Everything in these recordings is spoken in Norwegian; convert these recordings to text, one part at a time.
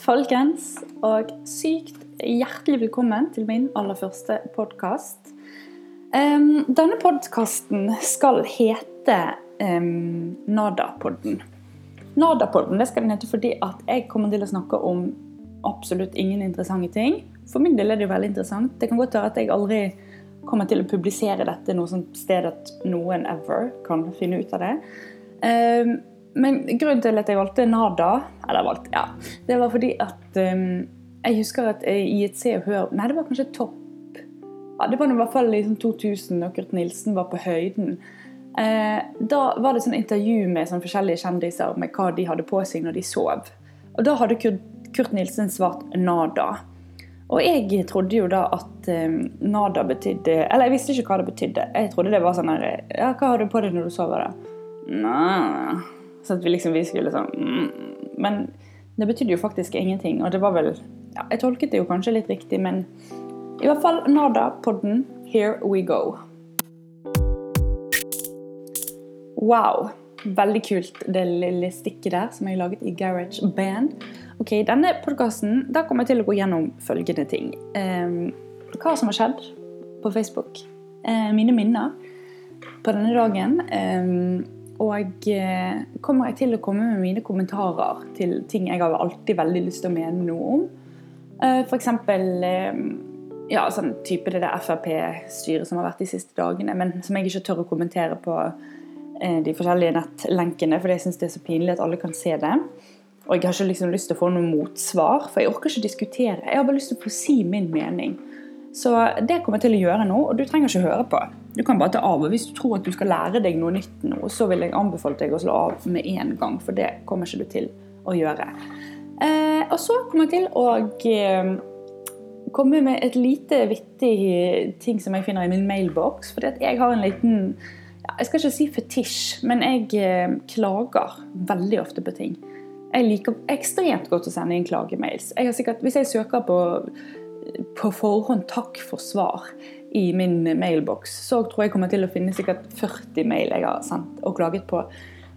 folkens, og sykt hjertelig velkommen til min aller første podkast. Um, denne podkasten skal hete um, NADA-podden, det skal den hete fordi at jeg kommer til å snakke om absolutt ingen interessante ting. For min del er det jo veldig interessant. Det kan godt være at jeg aldri kommer til å publisere dette noe sånt sted at noen ever kan finne ut av det. Um, men grunnen til at jeg valgte Nada, eller valgte, ja, det var fordi at um, jeg husker at i et Se og Hør Nei, det var kanskje Topp. Ja, det var i hvert fall i 2000 og Kurt Nilsen var på høyden. Eh, da var det sånn intervju med sånn forskjellige kjendiser med hva de hadde på seg når de sov. Og da hadde Kurt, Kurt Nilsen svart Nada. Og jeg trodde jo da at um, Nada betydde Eller jeg visste ikke hva det betydde. Jeg trodde det var sånn her Ja, hva har du på deg når du sover, da? Nei så at vi liksom vi skulle sånn mm. Men det betydde jo faktisk ingenting. Og det var vel ja, Jeg tolket det jo kanskje litt riktig, men i hvert fall Nada-podden. Here we go. Wow. Veldig kult, det lille stikket der som jeg laget i Garage Band. Ok, Denne podkasten kommer jeg til å gå gjennom følgende ting. Um, hva som har skjedd på Facebook. Uh, mine minner på denne dagen. Um, og eh, kommer jeg til å komme med mine kommentarer til ting jeg har alltid veldig lyst til å mene noe om. Eh, F.eks. Eh, ja, sånn type det der Frp-styret som har vært de siste dagene, men som jeg ikke tør å kommentere på de forskjellige nettlenkene, for jeg syns det er så pinlig at alle kan se det. Og jeg har ikke liksom lyst til å få noe motsvar, for jeg orker ikke diskutere. Jeg har bare lyst til å få si min mening. Så det kommer jeg til å gjøre nå, og du trenger ikke høre på. Du kan bare ta av. og Hvis du tror at du skal lære deg noe nytt nå, så vil jeg anbefale deg å slå av med en gang, for det kommer ikke du til å gjøre. Eh, og så kommer jeg til å eh, komme med et lite vittig ting som jeg finner i min mailboks. For jeg har en liten Jeg skal ikke si fetisj, men jeg eh, klager veldig ofte på ting. Jeg liker ekstremt godt å sende inn klagemails. Jeg sikkert, hvis jeg søker på på forhånd takk for svar i min mailboks. Så tror jeg kommer til å finne sikkert 40 mail jeg har sendt og klaget på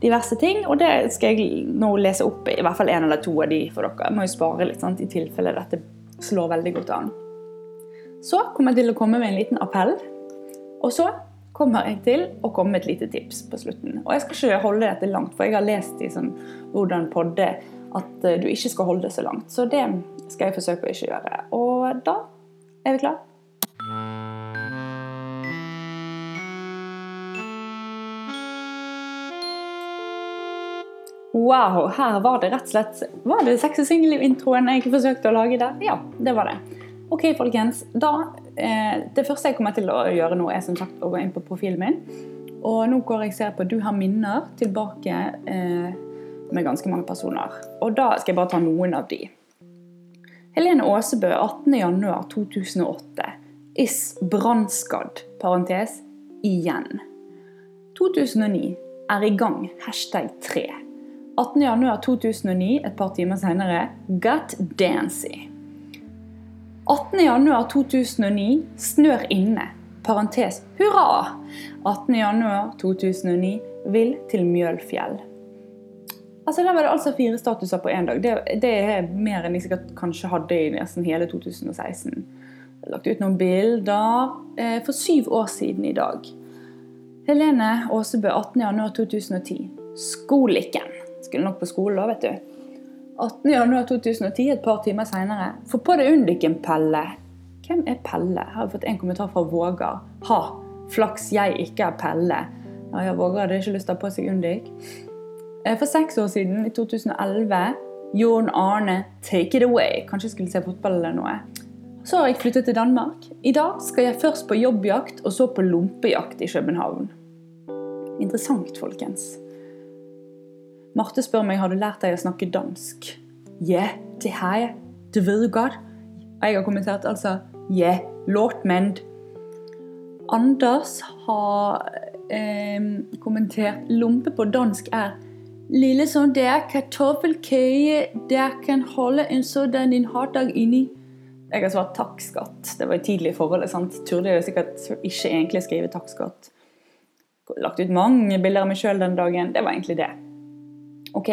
diverse ting. Og det skal jeg nå lese opp i hvert fall en eller to av de for dere. Jeg må jo spare litt sant, i tilfelle dette slår veldig godt an. Så kommer jeg til å komme med en liten appell. Og så kommer jeg til å komme med et lite tips på slutten. Og jeg skal ikke holde dette langt, for jeg har lest i sånn, hvordan podde at eh, du ikke skal holde det så langt. Så det skal jeg forsøke å ikke gjøre. Og da er vi klare. Wow, her var det rett og slett Var det Sex og singelliv-introen jeg forsøkte å lage der? Ja, det var det. Ok, folkens. Da, eh, det første jeg kommer til å gjøre nå, er som sagt å gå inn på profilen min. Og nå går jeg og ser på Du har minner tilbake eh, med ganske mange personer. Og da skal jeg bare ta noen av de. Helene Aasebø 18.1.2008. Is brannskadd. Parentes igjen. 2009 er i gang. Hashtag 3. 18.1.2009, et par timer senere, Got Dancy. 18.1.2009, snør inne. Parentes hurra! 18.1.2009, vil til Mjølfjell. Altså, Der var det altså fire statuser på én dag. Det, det, er mer enn jeg sikkert kanskje hadde i nesten hele 2016. Jeg lagt ut noen bilder eh, for syv år siden i dag. Helene Aasebø, 18.1.2010. Skolikken. Skulle nok på skole da, vet du. 18.1.2010, et par timer seinere. Få på deg undiken, Pelle. Hvem er Pelle? Her har vi fått en kommentar fra Vågar. Ha! Flaks jeg ikke er Pelle. Ja, ja, Vågar hadde ikke lyst til å ha på seg undik. Eh, for seks år siden, i 2011, Jon Arne, take it away. Kanskje jeg skulle se fotball eller noe. Så har jeg flyttet til Danmark. I dag skal jeg først på jobbjakt, og så på lompejakt i København. Interessant, folkens. Marte spør meg har du lært deg å snakke dansk. Ja, yeah, det har jeg. Du vet godt. Jeg har kommentert altså ja, yeah, låtmend. Anders har eh, kommentert lompe på dansk er Lille sånn det er kartoffelkøye der kan holde en sådan en hotdog inni. Jeg har svart takk, skatt. Det var et tidlig forhold. sant? Turde jeg sikkert ikke egentlig skrive takk, skatt. Lagt ut mange bilder av meg sjøl den dagen. Det var egentlig det. Ok,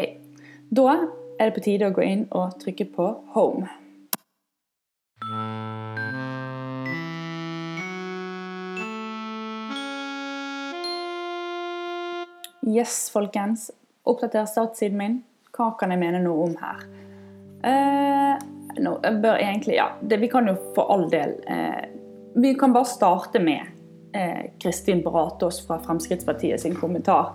Da er det på tide å gå inn og trykke på home. Yes, folkens. Oppdater statssiden min. Hva kan jeg mene noe om her? Eh, jeg bør egentlig, ja, det, Vi kan jo for all del eh, Vi kan bare starte med eh, Kristin Bratås fra Fremskrittspartiet sin kommentar.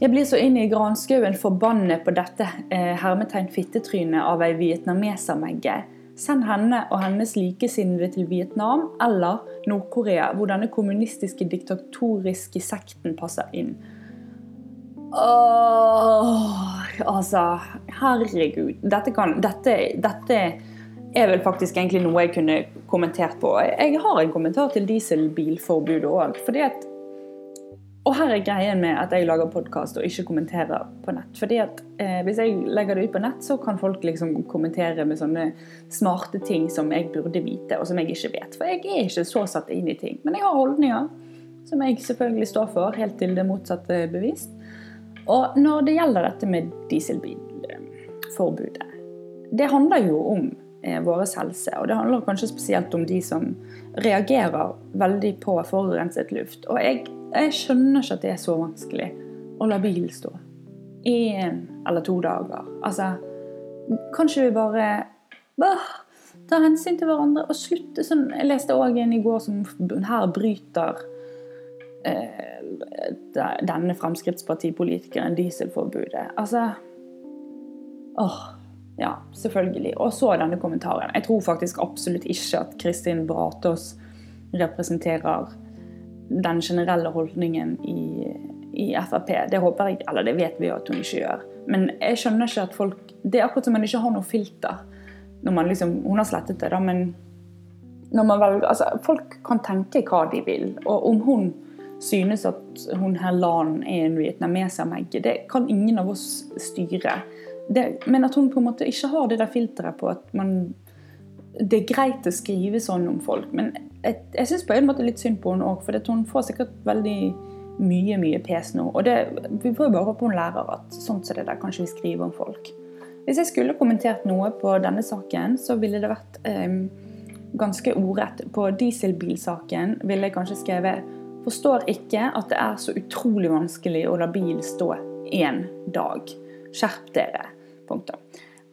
Jeg blir så inn i granskauen forbannet på dette eh, hermetegn fittetrynet av ei vietnamesermegge. Send henne og hennes likesinnede til Vietnam eller Nord-Korea, hvor denne kommunistiske diktatoriske sekten passer inn. Åh, altså, herregud. Dette, kan, dette, dette er vel faktisk egentlig noe jeg kunne kommentert på. Jeg har en kommentar til dieselbilforbudet òg. fordi og her er greien med at jeg lager podkast og ikke kommenterer på nett. Fordi at eh, Hvis jeg legger det ut på nett, så kan folk liksom kommentere med sånne smarte ting som jeg burde vite, og som jeg ikke vet. For jeg er ikke så satt inn i ting. Men jeg har holdninger som jeg selvfølgelig står for, helt til det motsatte bevist. Og når det gjelder dette med dieselbilforbudet Det handler jo om eh, vår helse, og det handler kanskje spesielt om de som reagerer veldig på forurenset luft. Og jeg, jeg skjønner ikke at det er så vanskelig å la bilen stå en eller to dager. Altså, kanskje vi bare bah, ta hensyn til hverandre og slutte sånn Jeg leste òg en i går som her bryter denne Fremskrittspartipolitikeren dieselforbudet. Altså Åh, ja, selvfølgelig. Og så denne kommentaren. Jeg tror faktisk absolutt ikke at Kristin Bratås representerer den generelle holdningen i, i Frp. Det håper jeg, eller det vet vi at hun ikke gjør. Men jeg skjønner ikke at folk Det er akkurat som man ikke har noe filter. Når man liksom, Hun har slettet det, da, men når man velger, altså, folk kan tenke hva de vil. Og om hun synes at hun her Lan er en vietnamesermegge, det kan ingen av oss styre. Det, men at hun på en måte ikke har det der filteret på at man Det er greit å skrive sånn om folk. Men jeg, jeg syns på en måte litt synd på henne òg, for hun får sikkert veldig mye mye pes nå. Og det, vi får jo bare håpe hun lærer at sånt som det der kanskje vi skriver om folk. Hvis jeg skulle kommentert noe på denne saken, så ville det vært eh, ganske ordrett. På dieselbilsaken ville jeg kanskje skrevet Forstår ikke at det er så utrolig vanskelig å la bil stå én dag. Skjerp dere. Punktum.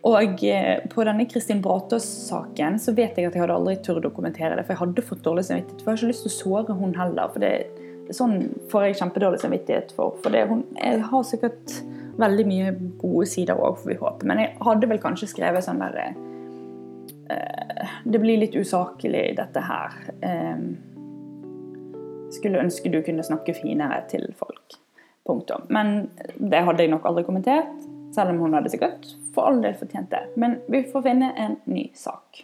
Og eh, på denne Kristin Bratås-saken så vet jeg at jeg hadde aldri turt å kommentere det, for jeg hadde fått dårlig samvittighet. For jeg har ikke lyst til å såre hun heller. for det, Sånn får jeg kjempedårlig samvittighet for. For det, hun jeg har sikkert veldig mye gode sider òg, får vi håpe. Men jeg hadde vel kanskje skrevet sånn der eh, Det blir litt usaklig, dette her. Um, skulle ønske du kunne snakke finere til folk. Punktum. Men det hadde jeg nok aldri kommentert, selv om hun hadde sikkert for all del fortjent det. Men vi får finne en ny sak.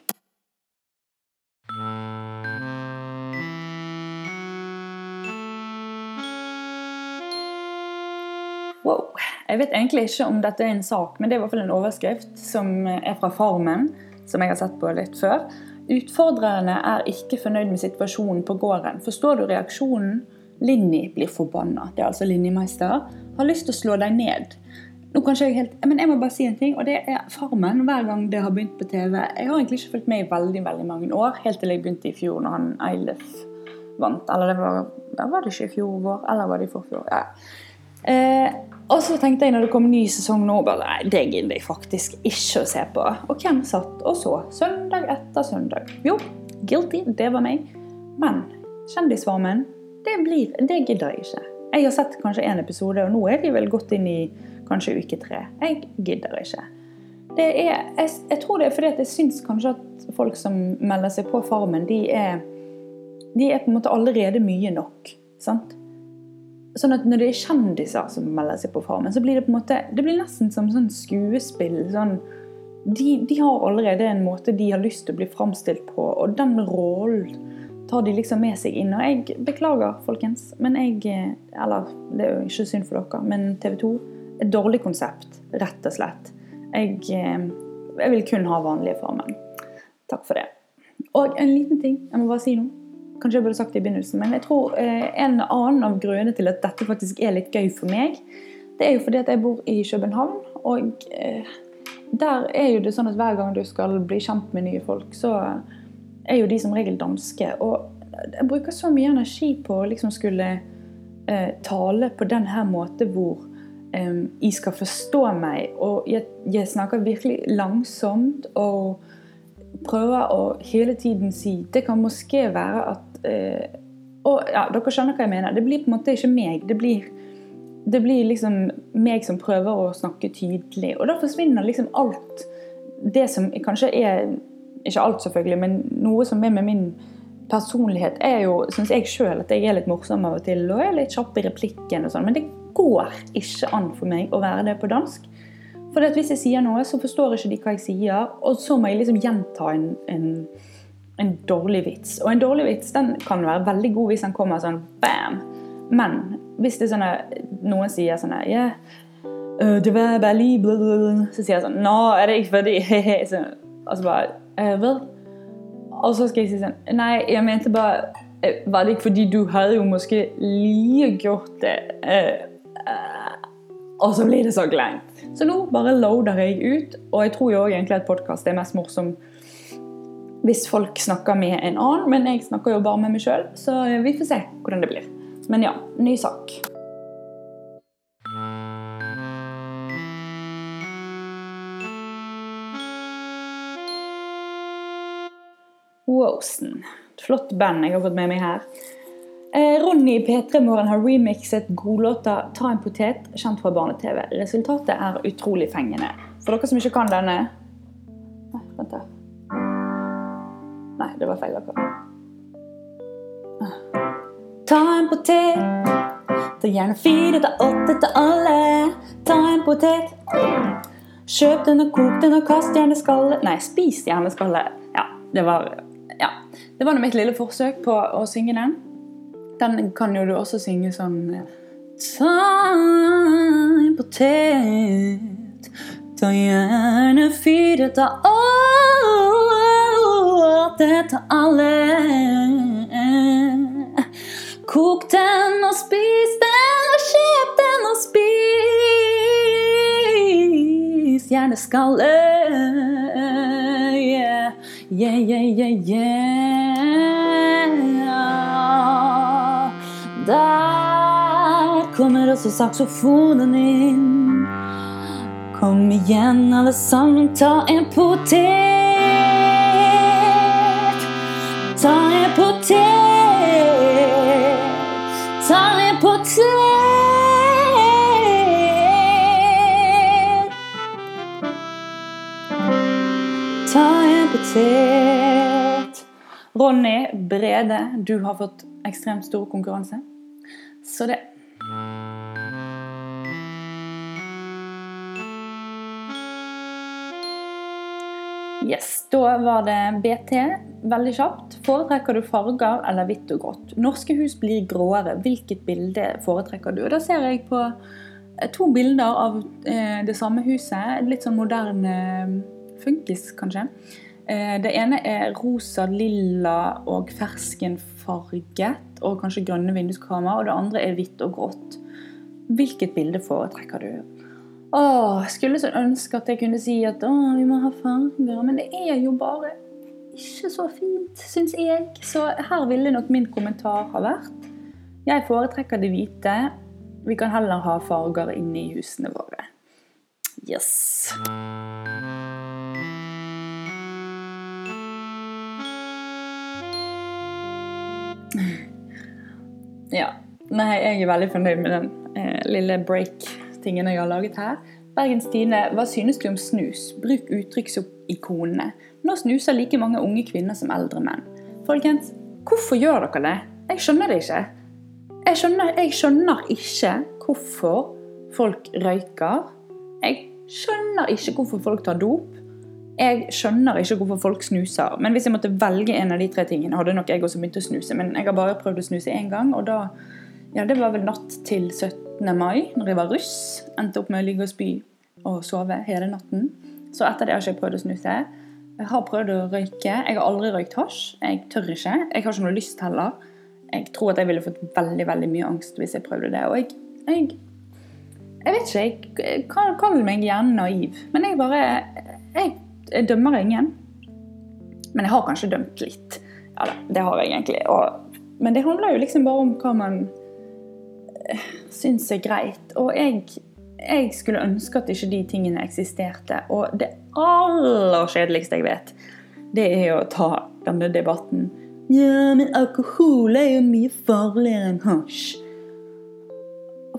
Wow. Jeg vet egentlig ikke om dette er en sak, men det er i hvert fall en overskrift som er fra Farmen, som jeg har sett på litt før. Utfordrerne er ikke fornøyd med situasjonen på gården. Forstår du reaksjonen? Linni blir forbanna. Det er altså linjemeister. Har lyst til å slå deg ned. Nå kanskje jeg helt, men jeg må bare si en ting, og det er Farmen. Hver gang det har begynt på TV Jeg har egentlig ikke fulgt med i veldig veldig mange år, helt til jeg begynte i fjor, når han Eilif vant. Eller det var, var det ikke i fjor vår, eller var det i forfjor? Ja. Eh, og så tenkte jeg når det kom ny sesong nå, bare nei, det gidder jeg faktisk ikke å se på. Og hvem satt og så søndag etter søndag? Jo, guilty, det var meg. Men Kjendisvarmen, det, blir, det gidder jeg ikke. Jeg har sett kanskje én episode, og nå er de vel gått inn i kanskje uke tre. Jeg gidder ikke. Er, jeg, jeg tror det er fordi jeg syns kanskje at folk som melder seg på Farmen, de er, de er på en måte allerede mye nok. sant? Sånn at når det er kjendiser som melder seg på Farmen, så blir det på en måte Det blir nesten som sånn skuespill. sånn de, de, har allerede en måte de har lyst til å bli framstilt på, og den rollen tar de liksom med seg inn. Og jeg beklager, folkens, men jeg Eller det er jo ikke synd for dere, men TV 2 et dårlig konsept, rett og slett. Jeg, jeg vil kun ha vanlige Farmen. Takk for det. Og en liten ting, jeg må bare si noe. Kanskje jeg burde sagt det i begynnelsen, men jeg tror eh, en annen av grunnene til at dette faktisk er litt gøy for meg, det er jo fordi at jeg bor i København. Og eh, der er jo det sånn at hver gang du skal bli kjent med nye folk, så er jo de som regel danske. Og jeg bruker så mye energi på å liksom skulle eh, tale på den her måten hvor jeg skal forstå meg. Og jeg, jeg, snakker virkelig langsomt og prøver å hele tiden si Det kan måske være at eh, Og ja, dere skjønner hva jeg mener. Det blir på en måte ikke meg. Det blir det blir liksom meg som prøver å snakke tydelig. Og da forsvinner liksom alt det som kanskje er Ikke alt, selvfølgelig, men noe som er med min personlighet, er jo, syns jeg sjøl, at jeg er litt morsom av og til. Og er litt kjapp i replikken og sånn. Men det går ikke an for meg å være det på dansk. For hvis jeg sier noe, så forstår ikke de hva jeg sier, og så må jeg liksom gjenta en, en, en dårlig vits. Og en dårlig vits den kan være veldig god hvis den kommer sånn bam. Men hvis det er sånne, noen sier sånn yeah, det var Bali, Så sier jeg sånn Nå er det ikke fordi så, Altså bare uh, Hva? Og så skal jeg si sånn Nei, jeg mente bare uh, Var det ikke fordi du hadde jo måske like gjort det? og så blir det så glemt. Så nå bare loader jeg ut. Og jeg tror jo egentlig at podkast er mest morsom hvis folk snakker med en annen, men jeg snakker jo bare med meg sjøl, så vi får se hvordan det blir. Men ja, ny sak. Wosen. Flott band jeg har fått med meg her. Eh, Ronny i P3 Morgen har remixet godlåta 'Ta en potet', kjent fra barne-TV. Resultatet er utrolig fengende. For dere som ikke kan denne det var feil. Akkurat. Ta en potet. Ta gjerne fire ta åtte til alle. Ta en potet. Kjøp den og kok den og kast gjerne skallet Nei, spis gjerne skallet. Ja, det var ja. Det var mitt lille forsøk på å synge den. Den kan jo du også synge sånn Ta en potet. Ta gjerne fire ta åtte til alle. Kok den og spis den, og kjøp den og spis gjerne skallet. Yeah, yeah, yeah, yeah, yeah. Der kommer også saksofonen inn. Kom igjen, alle sammen, ta en potet. Ta en potet. Ronny Brede, du har fått ekstremt stor konkurranse. Så det Yes, Da var det BT. Veldig kjapt. Foretrekker du farger eller hvitt og grått? Norske hus blir gråere. Hvilket bilde foretrekker du? Da ser jeg på eh, to bilder av eh, det samme huset. Litt sånn moderne eh, funkis, kanskje. Det ene er rosa, lilla og ferskenfarget og kanskje grønne vinduskamera, Og det andre er hvitt og grått. Hvilket bilde foretrekker du? Åh, skulle så ønske at jeg kunne si at åh, vi må ha farger, men det er jo bare ikke så fint, syns jeg. Så her ville nok min kommentar ha vært jeg foretrekker det hvite. Vi kan heller ha farger inne i husene våre. Yes. Ja. Nei, jeg er veldig fornøyd med den eh, lille break tingene jeg har laget her. Bergens Tine, hva synes du om snus? Bruk uttrykksikonene. Nå snuser like mange unge kvinner som eldre menn. Folkens, hvorfor gjør dere det? Jeg skjønner det ikke. Jeg skjønner, jeg skjønner ikke hvorfor folk røyker. Jeg skjønner ikke hvorfor folk tar dop. Jeg skjønner ikke hvorfor folk snuser. Men hvis jeg måtte velge en av de tre tingene, hadde nok jeg også begynt å snuse. Men jeg har bare prøvd å snuse én gang, og da Ja, det var vel natt til 17 mai, når jeg var russ. Endte opp med å ligge og spy og sove hele natten. Så etter det har jeg ikke prøvd å snuse. Jeg har prøvd å røyke. Jeg har aldri røykt hasj. Jeg tør ikke. Jeg har ikke noe lyst heller. Jeg tror at jeg ville fått veldig veldig mye angst hvis jeg prøvde det. Og jeg, jeg Jeg vet ikke, jeg kaller meg gjerne naiv. Men jeg bare jeg, jeg dømmer ingen. Men jeg har kanskje dømt litt. Ja da, det har jeg egentlig. Og, men det handler jo liksom bare om hva man syns er greit. Og jeg, jeg skulle ønske at ikke de tingene eksisterte. Og det aller kjedeligste jeg vet, det er å ta denne debatten. Ja, men alkohol er jo mye farligere enn hasj.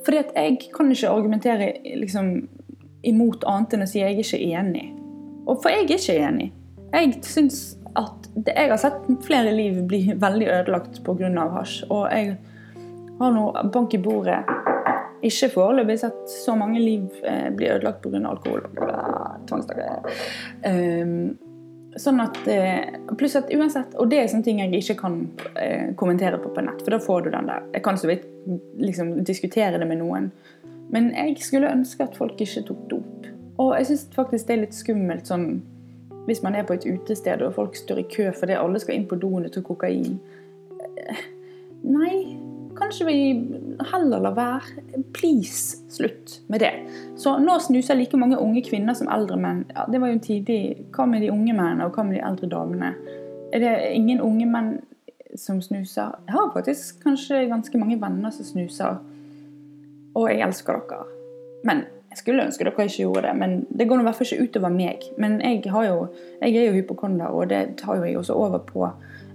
Fordi at jeg kan ikke argumentere liksom, imot annet enn å si jeg er ikke enig. Og for jeg er ikke enig. Jeg syns at det, Jeg har sett flere liv bli veldig ødelagt pga. hasj. Og jeg har nå bank i bordet ikke foreløpig sett så mange liv eh, bli ødelagt pga. alkohol. Tvangstakere. Um, sånn at eh, Pluss at uansett Og det er sånne ting jeg ikke kan eh, kommentere på på nett, for da får du den der. Jeg kan så vidt liksom, diskutere det med noen. Men jeg skulle ønske at folk ikke tok dop. Og jeg syns faktisk det er litt skummelt sånn hvis man er på et utested og folk står i kø fordi alle skal inn på doen og ta kokain. Eh, Nei, kanskje vi heller lar være. Please, slutt med det. Så nå snuser like mange unge kvinner som eldre menn. Ja, det var jo tidlig. Hva med de unge mennene, og hva med de eldre damene? Er det ingen unge menn som snuser? Jeg har faktisk kanskje ganske mange venner som snuser. Og jeg elsker dere. Men jeg skulle ønske dere ikke gjorde det. Men det går i hvert fall ikke utover meg. Men jeg, jo, jeg er jo hypokonder, og det tar jo jeg også over på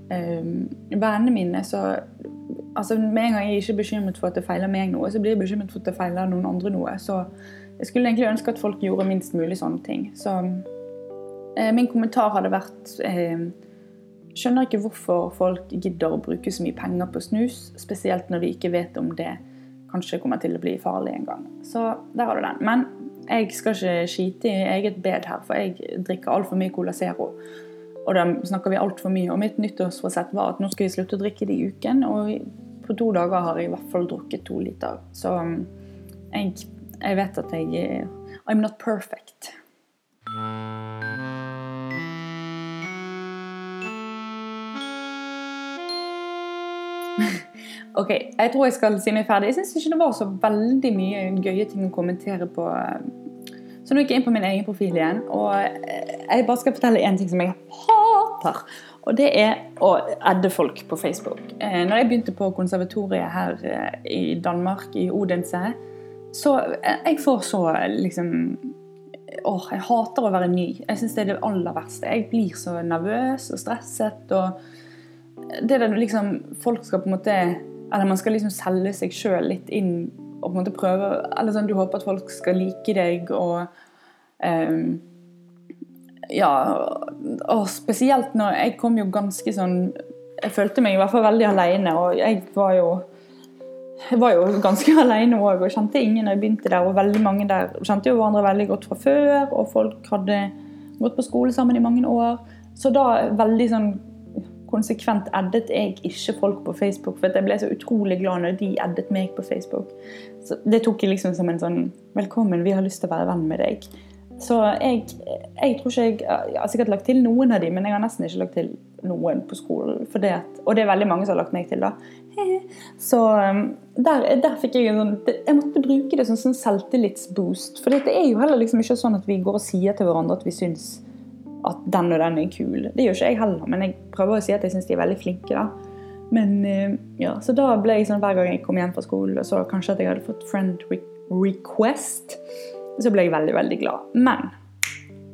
vennene mine. Så altså, med en gang jeg ikke er bekymret for at det feiler meg noe, så blir jeg bekymret for at det feiler noen andre noe. Så jeg skulle egentlig ønske at folk gjorde minst mulig sånne ting. Så eh, min kommentar hadde vært eh, Skjønner ikke hvorfor folk gidder å bruke så mye penger på snus, spesielt når de ikke vet om det kanskje kommer til å bli farlig en gang. Så der har du den. Men jeg skal ikke skite i eget bed her, for jeg drikker altfor mye Cola Zero. Og da snakker vi altfor mye. Og mitt nyttårsforsett var at nå skal jeg slutte å drikke det i uken. Og på to dager har jeg i hvert fall drukket to liter. Så um, jeg, jeg vet at jeg I'm not perfect. Ok, jeg tror jeg skal si meg ferdig. Jeg syns ikke det var så veldig mye gøye ting å kommentere på. Så nå gikk jeg inn på min egen profil igjen, og jeg bare skal fortelle én ting som jeg hater. Og det er å adde folk på Facebook. Når jeg begynte på konservatoriet her i Danmark, i Odense, så jeg får så liksom Åh, jeg hater å være ny. Jeg syns det er det aller verste. Jeg blir så nervøs og stresset. og det der liksom Folk skal på en måte eller man skal liksom selge seg sjøl litt inn og på en måte prøve Eller sånn, du håper at folk skal like deg og um, Ja. Og spesielt når Jeg kom jo ganske sånn Jeg følte meg i hvert fall veldig aleine, og jeg var jo jeg var jo ganske alene òg og kjente ingen da jeg begynte der. Og veldig mange der kjente jo hverandre veldig godt fra før, og folk hadde gått på skole sammen i mange år. Så da veldig sånn konsekvent addet jeg ikke folk på Facebook, for jeg ble så utrolig glad når de addet meg på Facebook. Så Det tok jeg liksom som en sånn 'Velkommen, vi har lyst til å være venn med deg'. Så jeg, jeg tror ikke jeg Jeg har sikkert lagt til noen av de, men jeg har nesten ikke lagt til noen på skolen. Det, og det er veldig mange som har lagt meg til, da. Så um, der, der fikk jeg en sånn Jeg måtte bruke det som sånn selvtillitsboost. For det er jo heller liksom ikke sånn at vi går og sier til hverandre at vi syns at den og den er kul. Det gjør ikke jeg heller, men jeg prøver å si at jeg syns de er veldig flinke. da. Men ja, Så da ble jeg sånn hver gang jeg kom hjem fra skolen og så kanskje at jeg hadde fått friend request, så ble jeg veldig, veldig glad. Men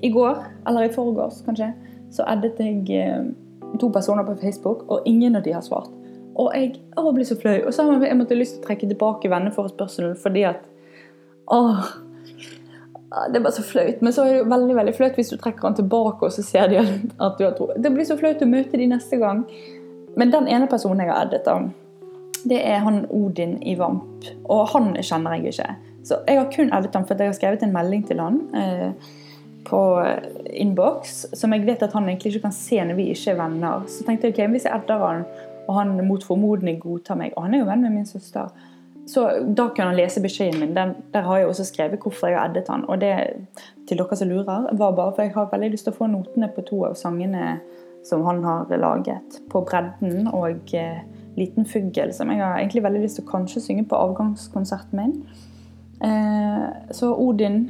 i går, eller i forgårs kanskje, så addet jeg to personer på Facebook, og ingen av de har svart. Og jeg å, ble så flau. Og så har jeg måttet lyst til å trekke tilbake venneforespørselen fordi at Åh, det er bare så flaut. Men så er det jo veldig veldig flaut hvis du trekker den tilbake, og så ser de at du har tro. Det blir så flaut å møte de neste gang. Men den ene personen jeg har addet, det er han Odin i Vamp. Og han kjenner jeg ikke. Så jeg har kun addet ham fordi jeg har skrevet en melding til han eh, på innboks som jeg vet at han egentlig ikke kan se når vi ikke er venner. Så tenkte jeg ok, hvis jeg adder han, og han mot formodning godtar meg Og han er jo venn med min søster. Så da kan han lese beskjeden min. Den, der har jeg også skrevet hvorfor jeg har eddet han. Og det, til dere som lurer, var bare for jeg har veldig lyst til å få notene på to av sangene som han har laget. På bredden og eh, Liten fugl, som jeg har egentlig veldig lyst til å kanskje synge på avgangskonserten min. Eh, så Odin,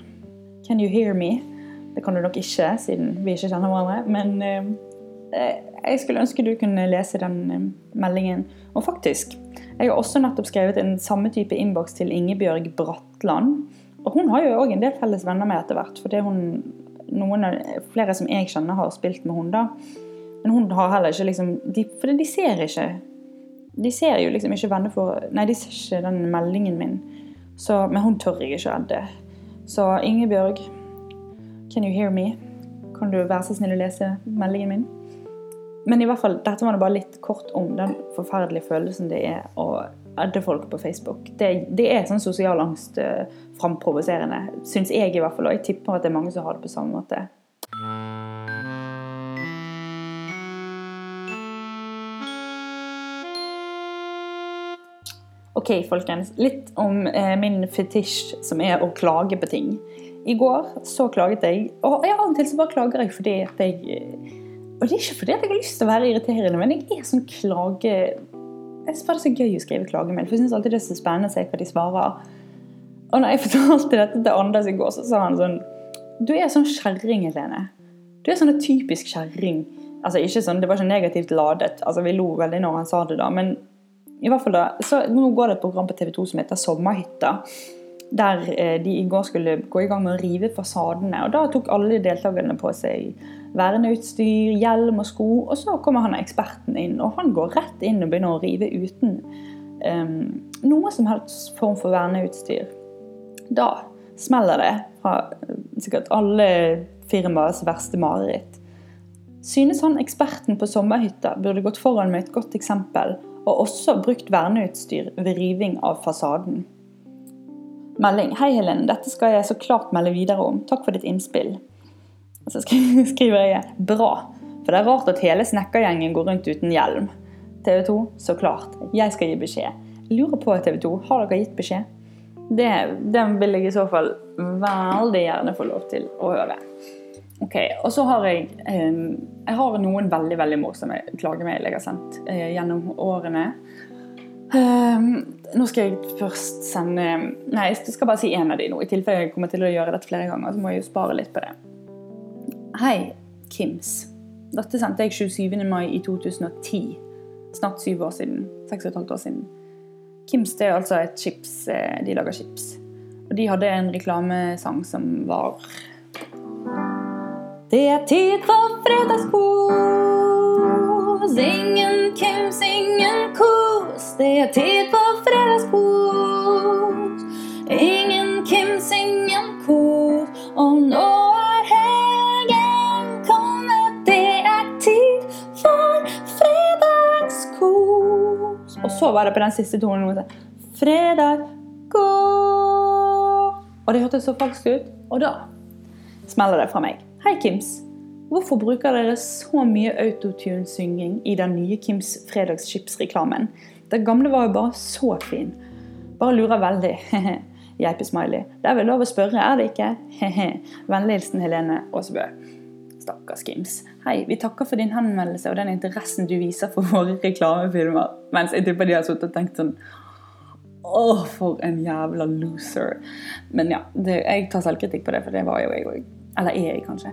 can you hear me? Det kan du nok ikke, siden vi ikke kjenner hverandre. Men eh, jeg skulle ønske du kunne lese den eh, meldingen. Og faktisk, jeg har også nettopp skrevet en samme type innboks til Ingebjørg Bratland. Og hun har jo òg en del felles venner med etter hvert. For det er hun, noen av, flere som jeg kjenner, har spilt med hun. Men hun har heller ikke liksom de, For de ser ikke De ser jo liksom ikke venner for Nei, de ser ikke den meldingen min. Så, men hun tør jeg ikke edde. Så Ingebjørg, can you hear me? Kan du være så snill å lese meldingen min? Men i hvert fall, dette var det bare litt kort om den forferdelige følelsen det er å adde folk på Facebook. Det, det er sånn sosial angst uh, framprovoserende, syns jeg i hvert fall. Og jeg tipper at det er mange som har det på samme måte. Ok, folkens. Litt om eh, min fetisj, som er å klage på ting. I går så klaget jeg, og av og til så bare klager jeg fordi at jeg og det er ikke fordi jeg har lyst til å være irriterende, men jeg er sånn klage... Jeg synes bare det er så gøy å skrive klagemelding, for jeg syns alltid det er så spennende å se hva de svarer. Og når jeg fortalte dette til Anders i går, så sa han sånn Du er sånn kjerring, Helene. Du er sånn typisk kjerring. Altså, ikke sånn, Det var ikke negativt ladet. Altså, Vi lo veldig når han sa det, da. Men i hvert fall da, så nå går det et program på TV 2 som heter Sommerhytta. Der eh, de i går skulle gå i gang med å rive fasadene. Og da tok alle deltakerne på seg verneutstyr, hjelm og sko. Og så kommer han eksperten inn, og han går rett inn og begynner å rive uten um, noe som helst form for verneutstyr. Da smeller det fra sikkert alle firmaets verste mareritt. Synes han eksperten på sommerhytta burde gått foran med et godt eksempel, og også brukt verneutstyr ved riving av fasaden. Melding. Hei, Helene. Dette skal jeg så klart melde videre om. Takk for ditt innspill. Og så skriver jeg 'bra', for det er rart at hele snekkergjengen går rundt uten hjelm. TV 2, så klart. Jeg skal gi beskjed. lurer på, TV 2, har dere gitt beskjed? Det, den vil jeg i så fall veldig gjerne få lov til å høre. Ok, Og så har jeg Jeg har noen veldig veldig morsomme klagemail jeg har sendt uh, gjennom årene. Um, nå skal jeg først sende Nei, jeg skal bare si én av de nå. I tilfelle jeg kommer til å gjøre dette flere ganger, så må jeg jo spare litt på det. Hei, Kims. Dette sendte jeg 27. mai i 2010. Snart syv år siden. Seks og et halvt år siden. Kims det er altså et chips eh, De lager chips. Og de hadde en reklamesang som var Det er tid for fredagskos. Ingen Kims, ingen kos. Det er tid på fredagskos. Ingen Kims, ingen kor. Og nå er så var det på den siste tonen Fredag, gå Og det hørtes så falskt ut. Og da smeller det fra meg. Hei, Kims. Hvorfor bruker dere så mye autotune-synging i den nye Kims fredagschips-reklamen? Den gamle var jo bare så fin. Bare lurer veldig. Geipesmiley. Det er vel lov å spørre, er det ikke? Vennlig hilsen Helene Aasebø. Stakkars Kims. Hei, vi takker for din henvendelse og den interessen du viser for våre reklamefilmer. Mens jeg tipper de har sittet og tenkt sånn Å, for en jævla loser. Men ja, det, jeg tar selvkritikk på det, for det var jo jeg òg. Eller er jeg, kanskje.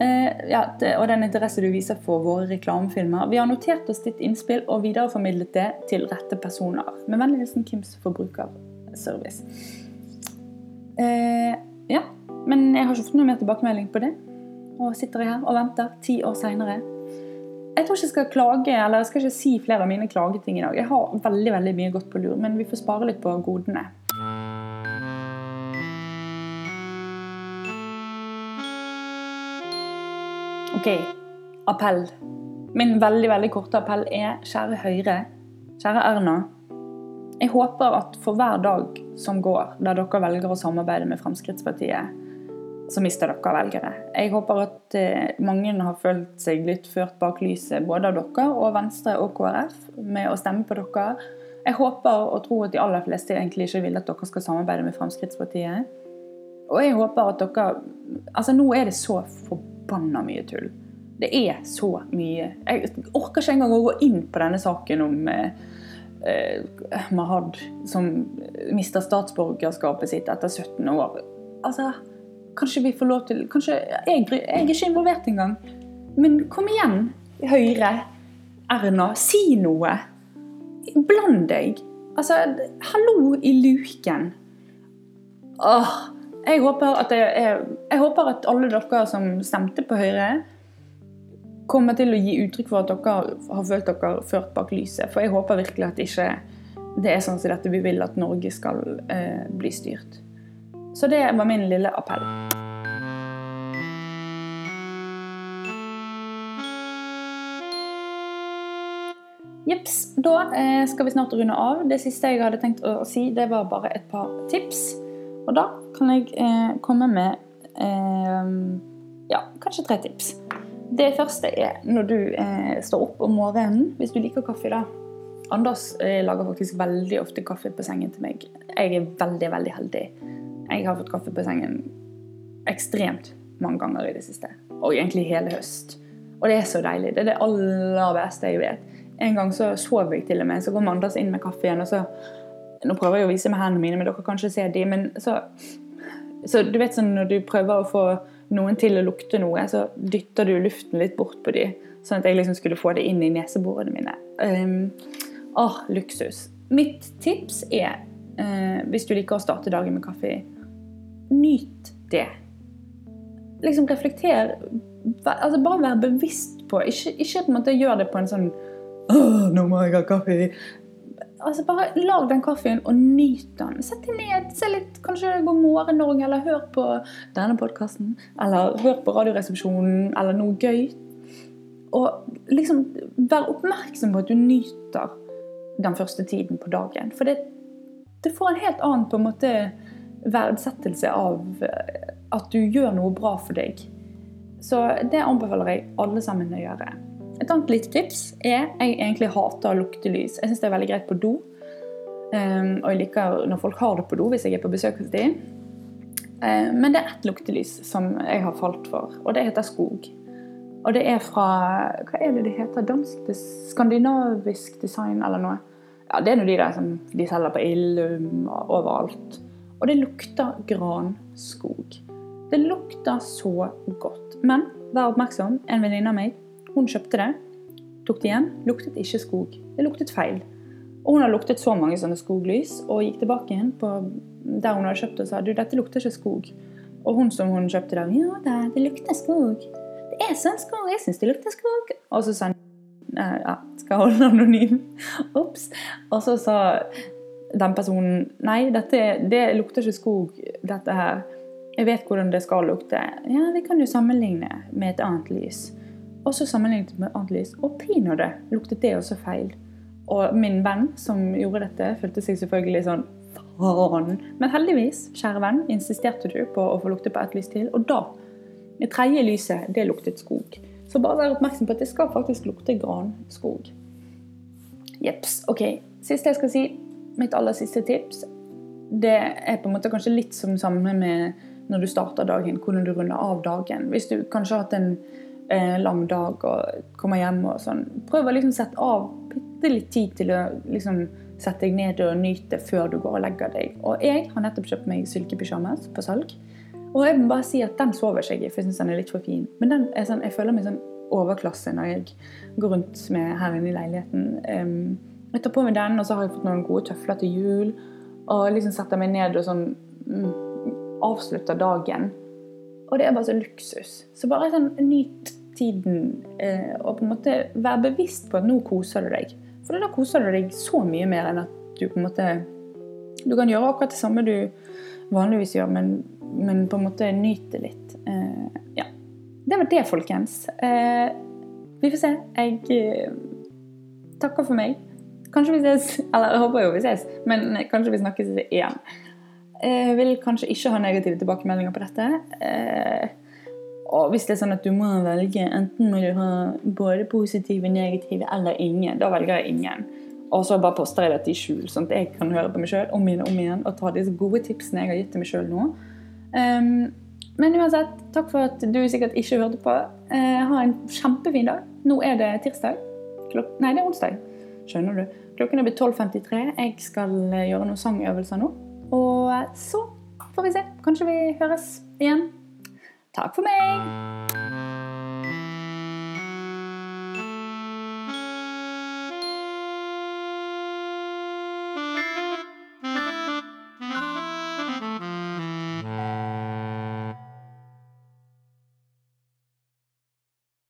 Eh, ja, og den interesse du viser for våre reklamefilmer. Vi har notert oss ditt innspill og videreformidlet det til rette personer. Med vennlig hilsen Kims forbrukerservice. Eh, ja, men jeg har ikke fått noe mer tilbakemelding på det. Og sitter her og venter ti år seinere. Jeg tror ikke jeg skal klage, eller jeg skal ikke si flere av mine klageting i dag. Jeg har veldig veldig mye godt på lur, men vi får spare litt på godene. Ok, appell. Min veldig veldig korte appell er kjære Høyre, kjære Erna. Jeg håper at for hver dag som går der dere velger å samarbeide med Fremskrittspartiet, så mister dere velgere. Jeg håper at eh, mange har følt seg litt ført bak lyset, både av dere og Venstre og KrF, med å stemme på dere. Jeg håper og tror at de aller fleste egentlig ikke vil at dere skal samarbeide med Fremskrittspartiet. Og jeg håper at dere Altså, nå er det så forbanna mye tull. Det er så mye Jeg orker ikke engang å gå inn på denne saken om eh, eh, Mahad som mister statsborgerskapet sitt etter 17 år. Altså, kanskje vi får lov til Kanskje Jeg, jeg er ikke involvert engang. Men kom igjen, Høyre. Erna, si noe. Bland deg. Altså, hallo i luken. Åh, jeg håper at, jeg, jeg håper at alle dere som stemte på Høyre, kommer til å gi uttrykk for at dere har følt dere ført bak lyset. For jeg håper virkelig at ikke det er sånn som dette vi vil at Norge skal eh, bli styrt. Så det var min lille appell. Jeps. Da eh, skal vi snart runde av. Det siste jeg hadde tenkt å si, det var bare et par tips. Og da kan jeg eh, komme med eh, ja, kanskje tre tips. Det første er når du eh, står opp om morgenen, hvis du liker kaffe. da. Anders eh, lager faktisk veldig ofte kaffe på sengen til meg. Jeg er veldig, veldig heldig. Jeg har fått kaffe på sengen ekstremt mange ganger i det siste. Og egentlig hele høst. Og det er så deilig. Det er det aller beste jeg vet. En gang så sov jeg til og med, så kom Anders inn med kaffe igjen, og så Nå prøver jeg å vise med hendene mine, men dere kan ikke se de, men så Så du vet sånn når du prøver å få noen til å lukte noe, så dytter du luften litt bort på de, sånn at jeg liksom skulle få det inn i neseborene mine. Um, åh, luksus. Mitt tips er, uh, hvis du liker å starte dagen med kaffe, nyt det. Liksom reflekter altså Bare vær bevisst på Ikke, ikke på en gjør det på en sånn nå må jeg ha kaffe. Altså Bare lag den kaffen og nyt den. Sett deg ned, se litt, kanskje God morgen Norge, eller hør på denne podkasten. Eller hør på Radioresepsjonen, eller noe gøy. Og liksom vær oppmerksom på at du nyter den første tiden på dagen. For det, det får en helt annen på en måte verdsettelse av at du gjør noe bra for deg. Så det anbefaler jeg alle sammen å gjøre. Et annet lite tips er jeg egentlig hater å lukte lys. Jeg syns det er veldig greit på do. Um, og jeg liker når folk har det på do hvis jeg er på besøk hos dem. Um, men det er ett luktelys som jeg har falt for, og det heter skog. Og det er fra Hva er det det heter? Dansk Skandinavisk design eller noe? Ja, Det er noe de der som de selger på Illum og overalt. Og det lukter granskog. Det lukter så godt. Men vær oppmerksom, en venninne av meg hun kjøpte det, tok det igjen. luktet ikke skog. Det luktet feil. Og hun har luktet så mange sånne skoglys, og gikk tilbake igjen på der hun hadde kjøpt og sa du, dette lukter ikke skog. Og hun som hun kjøpte det, ja da, det lukter skog. Det er sånn skog, jeg syns det lukter skog. Og så sa hun ja, skal holde anonym. Ops. Og så sa den personen nei, dette, det lukter ikke skog, dette her. Jeg vet hvordan det skal lukte. Ja, vi kan jo sammenligne med et annet lys. Og så sammenlignet med annet lys, og pinadø luktet det også feil. Og min venn som gjorde dette, følte seg selvfølgelig sånn faen. Men heldigvis, kjære venn, insisterte du på å få lukte på ett lys til. Og da, det tredje lyset, det luktet skog. Så bare vær oppmerksom på at det skal faktisk lukte granskog. Jeps. Ok, siste jeg skal si, mitt aller siste tips, det er på en måte kanskje litt som samme med når du starter dagen, hvordan du runder av dagen. Hvis du kanskje har hatt en eh, lang dag og kommer hjem og sånn. Prøv å liksom sette av bitte litt tid til å liksom sette deg ned og nyte før du går og legger deg. Og jeg har nettopp kjøpt meg silkepysjamas på salg. Og jeg må bare si at den sover ikke jeg i, for jeg syns den er litt for fin. Men den er sånn, jeg føler meg sånn overklasse når jeg går rundt med her inne i leiligheten. Um, jeg tar på meg den, og så har jeg fått noen gode tøfler til jul. Og liksom setter meg ned og sånn mm, avslutter dagen. Og det er bare så luksus. Så bare sånn nyt tiden eh, og på en måte være bevisst på at nå koser du deg. For da koser du deg så mye mer enn at du på en måte Du kan gjøre akkurat det samme du vanligvis gjør, men, men på en måte nyte litt. Eh, ja. Det var det, folkens. Eh, vi får se. Jeg eh, takker for meg. Kanskje vi ses, eller jeg håper jo vi ses, men kanskje vi snakkes igjen. Jeg vil kanskje ikke ha negative tilbakemeldinger på dette. Eh, og hvis det er sånn at du må velge, enten må du ha både positive, negative eller ingen, da velger jeg ingen. Og så bare poster jeg dette i skjul, sånn at jeg kan høre på meg sjøl om igjen og om igjen og ta disse gode tipsene jeg har gitt til meg sjøl nå. Um, men uansett, takk for at du sikkert ikke hørte på. Uh, ha en kjempefin dag. Nå er det tirsdag. Klok nei, det er onsdag. Skjønner du? Klokken er blitt 12.53. Jeg skal eh, gjøre noen sangøvelser nå. Og så får vi se. Kanskje vi høres igjen. Takk for meg.